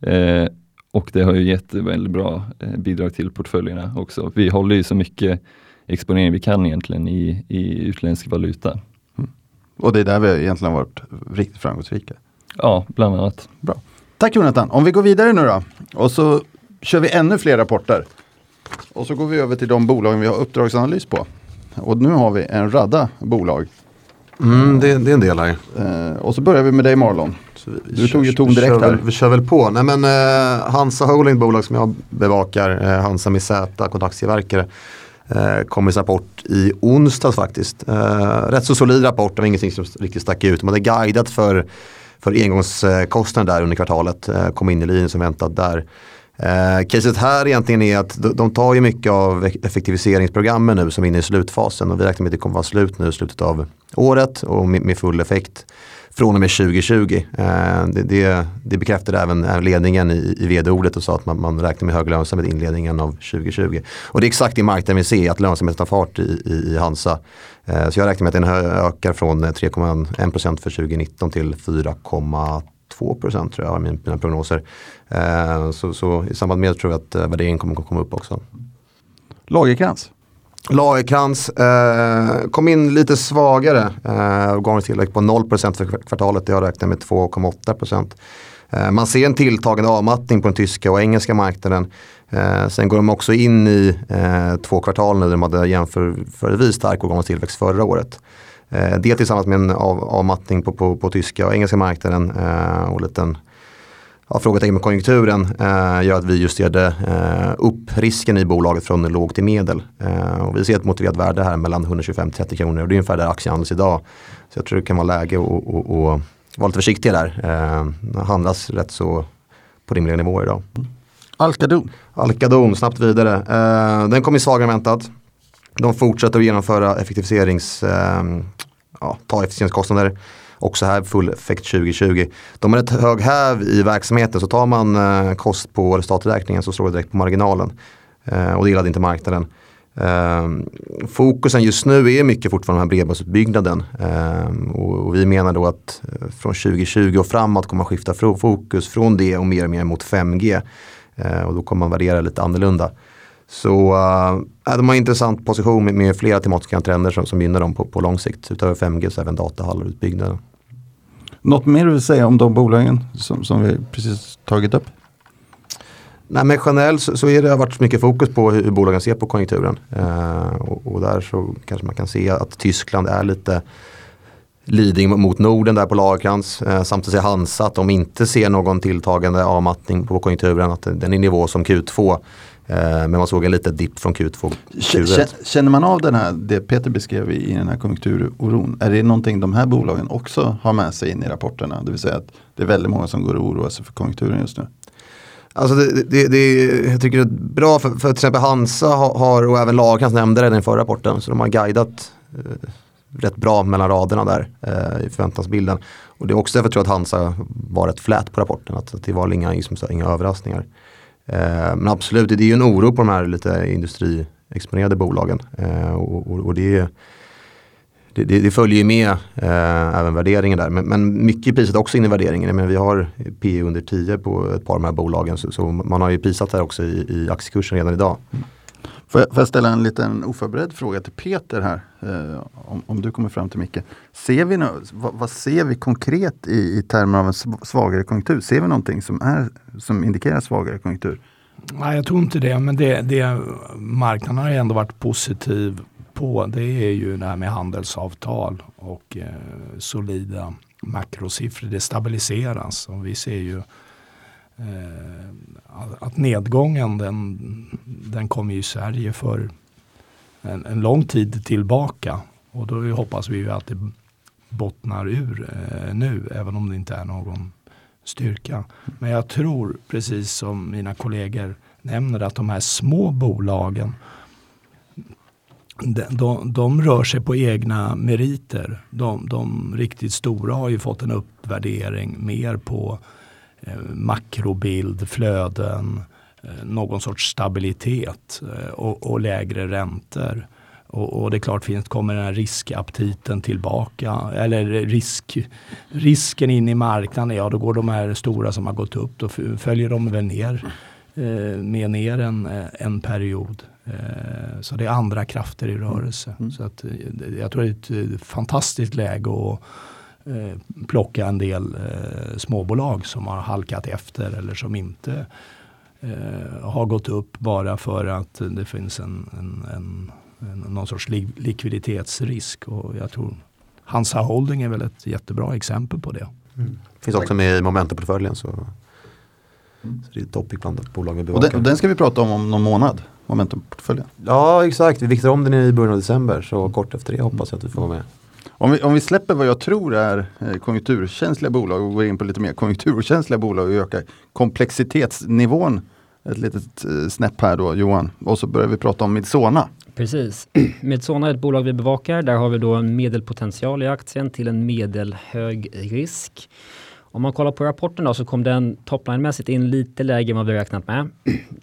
Eh, och det har ju gett väldigt bra eh, bidrag till portföljerna också. Vi håller ju så mycket exponering vi kan egentligen i, i utländsk valuta. Mm. Och det är där vi egentligen varit riktigt framgångsrika? Ja, bland annat. Bra. Tack Jonathan. Om vi går vidare nu då och så kör vi ännu fler rapporter. Och så går vi över till de bolagen vi har uppdragsanalys på. Och nu har vi en radda bolag. Mm, det, det, är en del här. Eh, och så börjar vi med dig Marlon. Vi, du tog ju ton direkt vi. Väl, vi kör väl på. Nej, men, eh, Hansa Holding, bolag som jag bevakar, eh, Hansa med Z, kontakttillverkare. Eh, kom med rapport i onsdags faktiskt. Eh, rätt så solid rapport, det var ingenting som riktigt stack ut. Man hade guidat för, för engångskostnader där under kvartalet. Eh, kom in i linjen som väntat där. Eh, caset här egentligen är att de, de tar ju mycket av effektiviseringsprogrammen nu som är inne i slutfasen och vi räknar med att det kommer vara slut nu i slutet av året och med, med full effekt från och med 2020. Eh, det, det, det bekräftade även ledningen i, i vd-ordet och sa att man, man räknar med hög lönsamhet i inledningen av 2020. Och det är exakt det marknaden vill se, att lönsamheten tar fart i, i, i Hansa. Eh, så jag räknar med att den ökar från eh, 3,1% för 2019 till 4,2 procent tror jag, mina, mina prognoser. Eh, så, så, i samband med det tror jag att eh, värderingen kommer att komma upp också. Lagerkrans? Lagerkrans eh, kom in lite svagare. Eh, Organisk tillväxt på 0% för kvartalet. Jag räknar med 2,8%. Eh, man ser en tilltagande avmattning på den tyska och engelska marknaden. Eh, sen går de också in i eh, två kvartal nu där de hade jämförelsevis stark organisk tillväxt förra året. Eh, det tillsammans med en av, avmattning på, på, på tyska och engelska marknaden eh, och liten ja, frågetecken med konjunkturen eh, gör att vi justerade eh, upp risken i bolaget från låg till medel. Eh, och vi ser ett motiverat värde här mellan 125-30 kronor och det är ungefär där aktien handlas idag. Så jag tror det kan vara läge att vara lite försiktiga där. Eh, handlas rätt så på rimliga nivåer idag. Alcadon. Alcadon, snabbt vidare. Eh, den kommer svagare än väntat. De fortsätter att genomföra effektiviserings, eh, ja, ta effektiviseringskostnader också här full effekt 2020. De har ett hög häv i verksamheten så tar man eh, kost på resultaträkningen så slår det direkt på marginalen. Eh, och det gillade inte marknaden. Eh, fokusen just nu är mycket fortfarande den här bredbandsutbyggnaden. Eh, och, och, vi menar då att eh, från 2020 och framåt kommer man skifta fokus från det och mer och mer mot 5G. Eh, och då kommer man värdera lite annorlunda. Så uh, de har en intressant position med, med flera tematiska trender som, som gynnar dem på, på lång sikt. Utöver 5G så även datahallarutbyggnaden. Något mer du vill säga om de bolagen som, som vi precis tagit upp? Nej, men generellt så, så är det har varit mycket fokus på hur bolagen ser på konjunkturen. Eh, och, och, där så kanske man kan se att Tyskland är lite leading mot Norden där på Lagerkrans. Eh, samtidigt säger Hansa att de inte ser någon tilltagande avmattning på konjunkturen. Att den är nivå som Q2. Eh, men man såg en liten dipp från Q2. Q1. Känner man av den här, det Peter beskrev i den här konjunkturoron? Är det någonting de här bolagen också har med sig in i rapporterna? Det vill säga att det är väldigt många som går och oroar sig för konjunkturen just nu. Alltså det, det, det, jag tycker det är bra för, för till exempel Hansa har, och även Lagercrantz nämnde det i den förra rapporten, så de har guidat eh, rätt bra mellan raderna där eh, i förväntansbilden. Och det är också därför jag tror att Hansa var rätt flät på rapporten, att, att det var inga, liksom, inga överraskningar. Eh, men absolut, det är ju en oro på de här lite industriexponerade bolagen. Eh, och, och, och det det, det, det, följer ju med eh, även värderingen där. Men, men mycket i priset också in i värderingen. Men vi har P under 10 på ett par av de här bolagen. Så, så man har ju prisat här också i, i aktiekursen redan idag. Mm. Får jag, får jag, ställa en liten oförberedd fråga till Peter här? Eh, om, om, du kommer fram till Micke. Ser vi no vad, vad, ser vi konkret i, i termer av en svagare konjunktur? Ser vi någonting som, är, som indikerar svagare konjunktur? Nej, jag tror inte det. Men det, det, marknaden har ändå varit positiv på det är ju det här med handelsavtal och eh, solida makrosiffror. Det stabiliseras och vi ser ju Eh, att nedgången den, den kommer i Sverige för en, en, lång tid tillbaka och då hoppas vi ju att det bottnar ur eh, nu även om det inte är någon styrka. Men jag tror precis som mina kollegor nämner att de här små bolagen de, de, de rör sig på egna meriter. De, de riktigt stora har ju fått en uppvärdering mer på eh, makrobild, flöden, eh, någon sorts stabilitet eh, och, och, lägre räntor. Och, och, det är klart, finns, kommer den här riskaptiten tillbaka eller risk, risken in i marknaden, ja då går de här stora som har gått upp, då följer de väl ner eh, med ner en, eh, en period. Eh, så det är andra krafter i rörelse. Mm. Så att, eh, jag tror det är ett fantastiskt läge att plocka en del småbolag som har halkat efter eller som inte har gått upp bara för att det finns en, en, en, en någon sorts likviditetsrisk. Och jag tror Hansa Holding är väl ett jättebra exempel på det. Mm. Finns också med i Momentum-portföljen. Så, så det är topic bland bolag vi bevakar. Och den, den ska vi prata om om någon månad. Momentum-portföljen. Ja exakt, vi viktar om den i början av december så kort efter det hoppas jag att vi får vara med. Om vi, om vi släpper vad jag tror är eh, konjunkturkänsliga bolag och går in på lite mer konjunkturkänsliga bolag och ökar komplexitetsnivån ett litet eh, snäpp här då Johan. Och så börjar vi prata om Midsona. Precis. Midsona är ett bolag vi bevakar. Där har vi då en medelpotential i aktien till en medelhög risk. Om man kollar på rapporten då så kom den topline-mässigt in lite lägre än vad vi räknat med.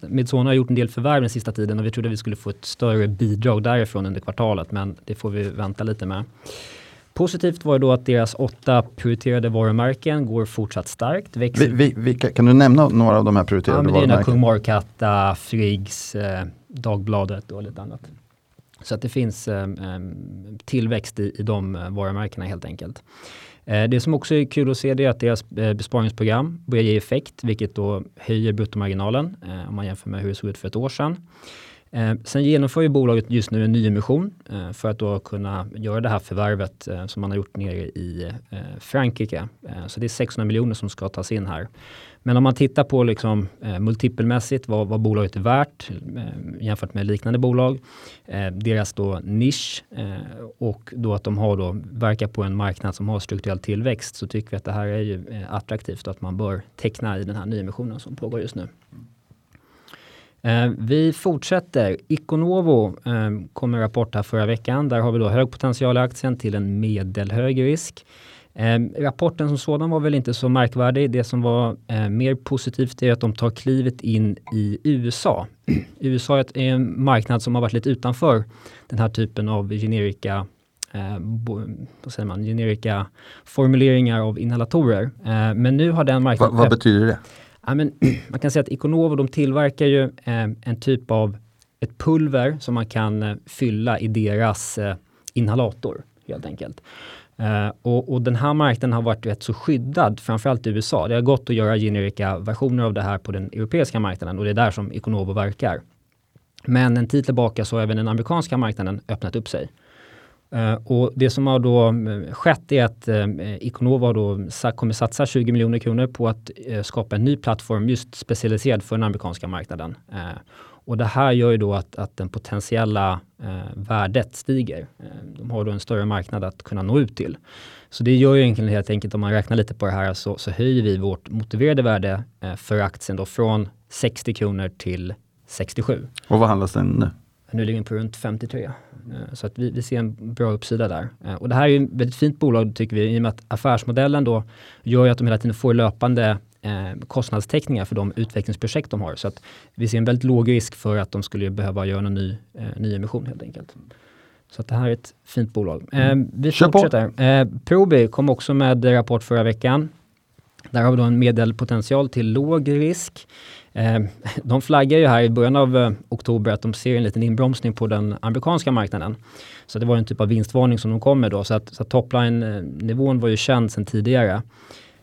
Midsona har gjort en del förvärv den sista tiden och vi trodde vi skulle få ett större bidrag därifrån under kvartalet men det får vi vänta lite med. Positivt var då att deras åtta prioriterade varumärken går fortsatt starkt. Växer... Vi, vi, kan du nämna några av de här prioriterade ja, varumärkena? Det är Kung Markatta, Friggs, eh, Dagbladet och lite annat. Så att det finns eh, eh tillväxt i, i de eh, varumärkena helt enkelt. Eh, det som också är kul att se är att deras eh, besparingsprogram börjar ge effekt, vilket då höjer bruttomarginalen eh, om man jämför med hur det såg ut för ett år sedan. Eh, sen genomför ju bolaget just nu en nyemission eh, för att då kunna göra det här förvärvet eh, som man har gjort nere i Frankrike. Så det är 600 miljoner som ska tas in här. Men om man tittar på liksom, eh, multipelmässigt vad, vad bolaget är värt eh, jämfört med liknande bolag, eh, deras då nisch eh, och då att de har då, verkar på en marknad som har strukturell tillväxt så tycker vi att det här är ju eh, attraktivt och att man bör teckna i den här nyemissionen som pågår just nu. Eh, vi fortsätter. Iconovo eh, kom en rapport här förra veckan. Där har vi då hög potential i aktien till en medelhög risk. Eh, rapporten som sådan var väl inte så märkvärdig. Det som var mer positivt är att de tar klivet in i USA. USA är en marknad som har varit lite utanför den här typen av generika eh, vad säger man, generika formuleringar av inhalatorer. Eh, men nu har den marknaden... Va, vad betyder det? Ja, men, man kan säga att Iconovo de tillverkar ju eh, en typ av ett pulver som man kan eh, fylla i deras eh, inhalator helt enkelt. Eh, och, och, den här marknaden har varit rätt så skyddad, framförallt i USA. Det har gått att göra generika versioner av det här på den europeiska marknaden och det är där som Iconovo verkar. Men en tid tillbaka så har även den amerikanska marknaden öppnat upp sig. Uh, och det som har då uh, skett är att uh, Iconovo då kommer satsa 20 miljoner kronor på att skapa en ny plattform just specialiserad för den amerikanska marknaden. Och det här gör ju då att, att den potentiella eh, värdet stiger. Eh, de har då en större marknad att kunna nå ut till. Så det gör ju egentligen helt enkelt, om man räknar lite på det här, så, så höjer vi vårt motiverade värde eh, för aktien då från 60 kronor till 67. Och vad handlas den nu? Nu ligger den på runt 53. Eh, så att vi, vi ser en bra uppsida där. Eh, och det här är ju ett väldigt fint bolag tycker vi, i och med att affärsmodellen då gör ju att de hela tiden får löpande eh, kostnadstäckningar för de utvecklingsprojekt de har. Så att vi ser en väldigt låg risk för att de skulle behöva göra en ny, ny emission helt enkelt. Så att det här är ett fint bolag. Mm. vi Kör fortsätter. Eh, Probi kom också med rapport förra veckan. Där har vi då en medelpotential till låg risk. Eh, de flaggar ju här i början av eh, oktober att de ser en liten inbromsning på den amerikanska marknaden. Så det var en typ av vinstvarning som de kom med då. Så att, så att topline-nivån var ju känd sedan tidigare.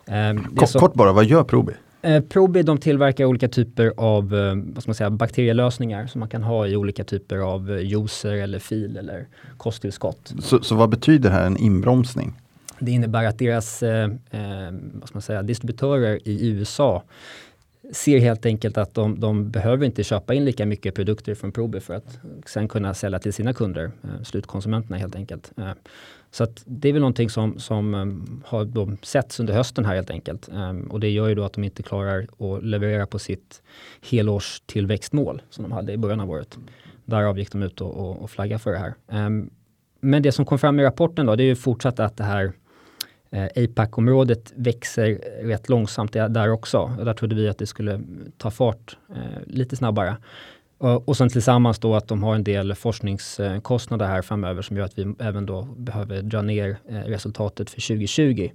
Eh, kort, så, kort, bara, vad gör Probi? Eh, Probi de tillverkar olika typer av eh, vad ska man säga, bakterielösningar som man kan ha i olika typer av eh, juicer eller fil eller kosttillskott. Så, så vad betyder det här en inbromsning? Det innebär att deras eh, eh, vad ska man säga, distributörer i USA ser helt enkelt att de, de, behöver inte köpa in lika mycket produkter från Probi för att sen kunna sälja till sina kunder, eh, slutkonsumenterna helt enkelt. Eh, så att det är väl någonting som, som eh, har setts under hösten här helt enkelt. Och det gör ju då att de inte klarar att leverera på sitt helårstillväxtmål som de hade i början av året. Därav gick de ut och, och, och flaggade för det här. Men det som kom fram i rapporten då, det är ju fortsatt att det här eh, APAC-området växer rätt långsamt där också. Där trodde vi att det skulle ta fart eh, lite snabbare. Och sen tillsammans då att de har en del forskningskostnader här framöver som gör att vi även då behöver dra ner eh, resultatet för 2020.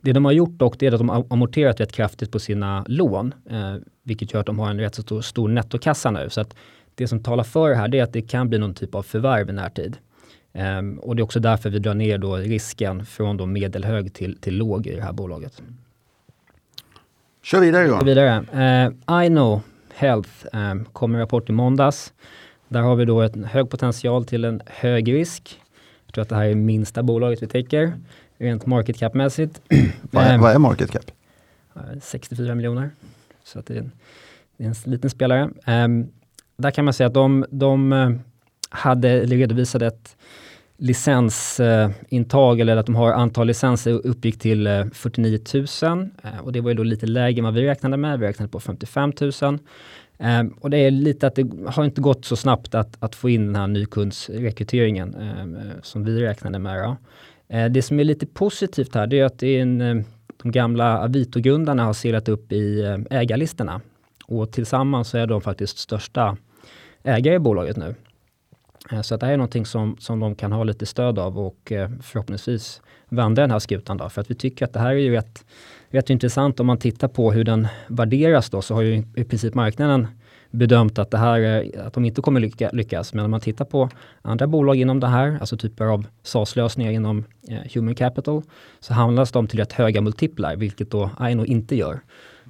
Det de har gjort dock det är att de har amorterat rätt kraftigt på sina lån, eh, vilket gör att de har en rätt så stor, stor nettokassa nu. Så att det som talar för det här det är att det kan bli någon typ av förvärv i närtid. Um, och det är också därför vi drar ner då risken från då medelhög till, till låg i det här bolaget. Kör vidare Johan. Kör vidare. Uh, I know Health eh, kom en rapport i måndags. Där har vi då en hög potential till en hög risk. Jag tror att det här är minsta bolaget vi täcker, rent market cap-mässigt. vad, är, vad är market cap? 64 miljoner. Så att det är en, det är en liten spelare. Um, där kan man säga att de, de hade redovisat ett licensintag eh, eller att de har antal licenser uppgick till eh, 49 000 eh, och det var ju då lite lägre än vad vi räknade med. Vi räknade på 55 000. Um, och det är lite att det har inte gått så snabbt att, att få in den här nykundsrekryteringen um, som vi räknade med. Uh, det som är lite positivt här det är att det är en, de gamla Avito-grundarna har seglat upp i ägarlistorna och tillsammans så är de faktiskt största ägare i bolaget nu. Eh, så det här är någonting som, som de kan ha lite stöd av och eh, förhoppningsvis vända den här skutan då. För att vi tycker att det här är ju rätt, rätt intressant om man tittar på hur den värderas då så har ju i princip marknaden bedömt att det här att de inte kommer lycka, lyckas. Men om man tittar på andra bolag inom det här, alltså typer av SaaS-lösningar inom eh, Human Capital, så handlas de till rätt höga multiplar, vilket då Aino inte gör.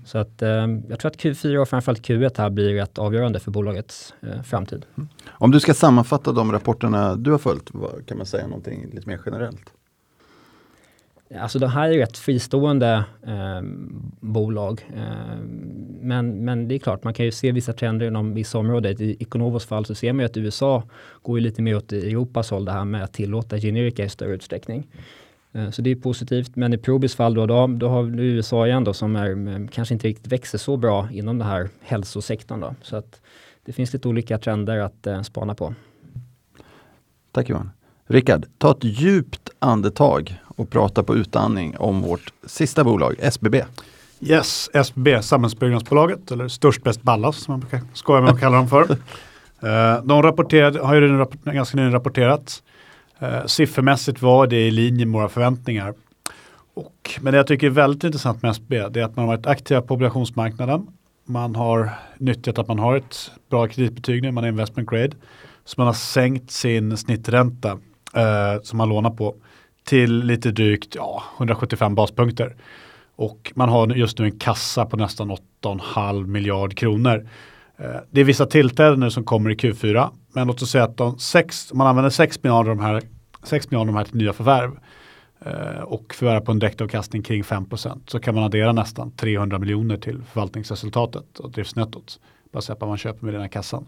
Så att, eh, jag tror att Q4 och framförallt Q1 här blir rätt avgörande för bolagets eh, framtid. Mm. Om du ska sammanfatta de rapporterna du har följt, vad, kan man säga någonting lite mer generellt? Alltså det här är rätt fristående eh, bolag. Eh, men, men det är klart, man kan ju se vissa trender inom vissa områden. I Econovos fall så ser man ju att USA går ju lite mer åt Europas håll det här med att tillåta generika i större utsträckning. Eh, så det är positivt. Men i Probis fall då, då, då har vi USA igen då som är, eh, kanske inte riktigt växer så bra inom den här hälsosektorn. Då. Så att det finns lite olika trender att eh, spana på. Tack Johan. Rickard, ta ett djupt andetag och prata på utandning om vårt sista bolag, SBB. Yes, SBB, Samhällsbyggnadsbolaget, eller Störst Bäst Ballas som man brukar skoja med att kalla dem för. De rapporterade, har ju ganska nyligen rapporterat Eh, siffermässigt var det i linje med våra förväntningar. Och, men det jag tycker är väldigt intressant med SB det är att man har varit aktiva på obligationsmarknaden. Man har nyttjat att man har ett bra kreditbetyg nu, man är investment grade. Så man har sänkt sin snittränta eh, som man lånar på till lite drygt ja, 175 baspunkter. Och man har just nu en kassa på nästan 8,5 miljard kronor. Eh, det är vissa tillträden nu som kommer i Q4, men låt oss säga att de sex, man använder 6 miljarder av de här, 6 miljarder de här till nya förvärv eh, och förvärva på en direktavkastning kring 5% så kan man addera nästan 300 miljoner till förvaltningsresultatet och driftsnettot baserat på vad man köper med den här kassan.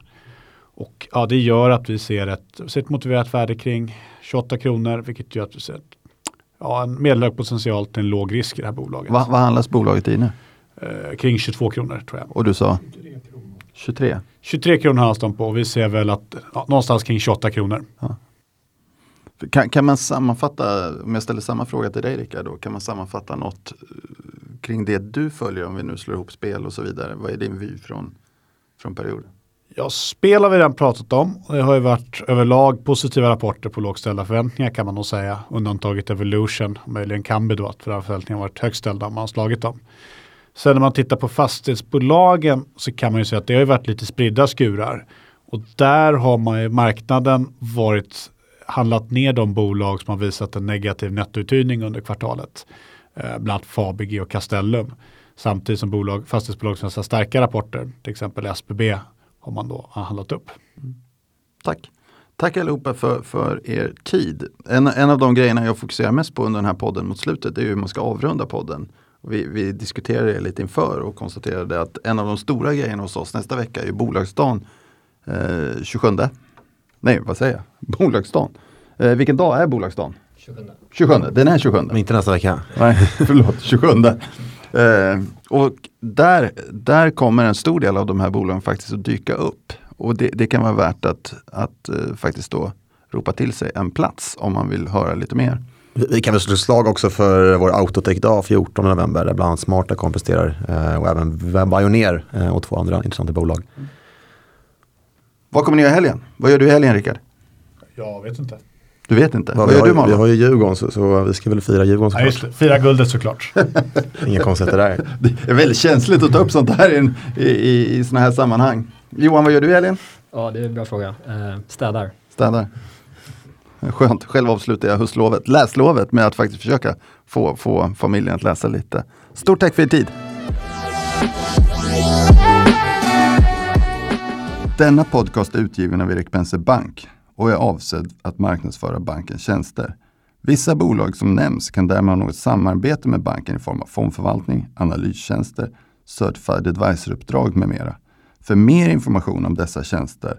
Och ja, det gör att vi ser ett, ser ett motiverat värde kring 28 kronor, vilket gör att vi ser ett, ja, en medelhög potential till en låg risk i det här bolaget. Va, vad handlas bolaget i nu? Eh, kring 22 kronor tror jag. Och du sa? 23? 23 kronor handlas de på och vi ser väl att ja, någonstans kring 28 kronor. Kan, kan man sammanfatta, om jag ställer samma fråga till dig Rickard, då, kan man sammanfatta något eh, kring det du följer om vi nu slår ihop spel och så vidare? Vad är din vy från, från perioden? Ja, spel har vi redan pratat om. Det har ju varit överlag positiva rapporter på lågställda förväntningar kan man nog säga. Undantaget Evolution, möjligen Kambi då, att förväntningarna varit högställda om man har slagit dem. Sen när man tittar på fastighetsbolagen så kan man ju säga att det har varit lite spridda skurar. Och där har man ju marknaden varit handlat ner de bolag som har visat en negativ nettouthyrning under kvartalet. Eh, bland annat Fabege och Castellum. Samtidigt som bolag, fastighetsbolag som har starka rapporter, till exempel SBB, har man då handlat upp. Tack. Tack allihopa för, för er tid. En, en av de grejerna jag fokuserar mest på under den här podden mot slutet är hur man ska avrunda podden. Vi, vi diskuterade det lite inför och konstaterade att en av de stora grejerna hos oss nästa vecka är ju bolagsdagen eh, 27. Nej, vad säger jag? Bolagsdagen. Eh, vilken dag är bolagsdagen? 27. 27, den är 27. Men inte nästa vecka. Nej, förlåt, 27. Eh, och där, där kommer en stor del av de här bolagen faktiskt att dyka upp. Och det, det kan vara värt att, att eh, faktiskt då ropa till sig en plats om man vill höra lite mer. Vi kan väl slå slag också för vår Autotech-dag 14 november där bland annat Smarta kompresterar eh, och även Bioneer eh, och två andra intressanta bolag. Vad kommer ni göra i helgen? Vad gör du i helgen Rickard? Jag vet inte. Du vet inte? Vad vi, gör du ju- vi Malin? har ju Djurgården så, så vi ska väl fira Djurgården Ja, just såklart. det. Fira guldet såklart. Inga konstigheter där. Det är väldigt känsligt att ta upp sånt här i, i, i, i såna här sammanhang. Johan, vad gör du i helgen? Ja, det är en bra fråga. Eh, städar. Städar. Skönt, själv avslutar jag höstlovet, läslovet med att faktiskt försöka få, få familjen att läsa lite. Stort tack för er tid! Denna podcast är utgiven av Erik Penser Bank och är avsedd att marknadsföra bankens tjänster. Vissa bolag som nämns kan därmed ha något samarbete med banken i form av fondförvaltning, analystjänster, certified advisor-uppdrag med mera. För mer information om dessa tjänster,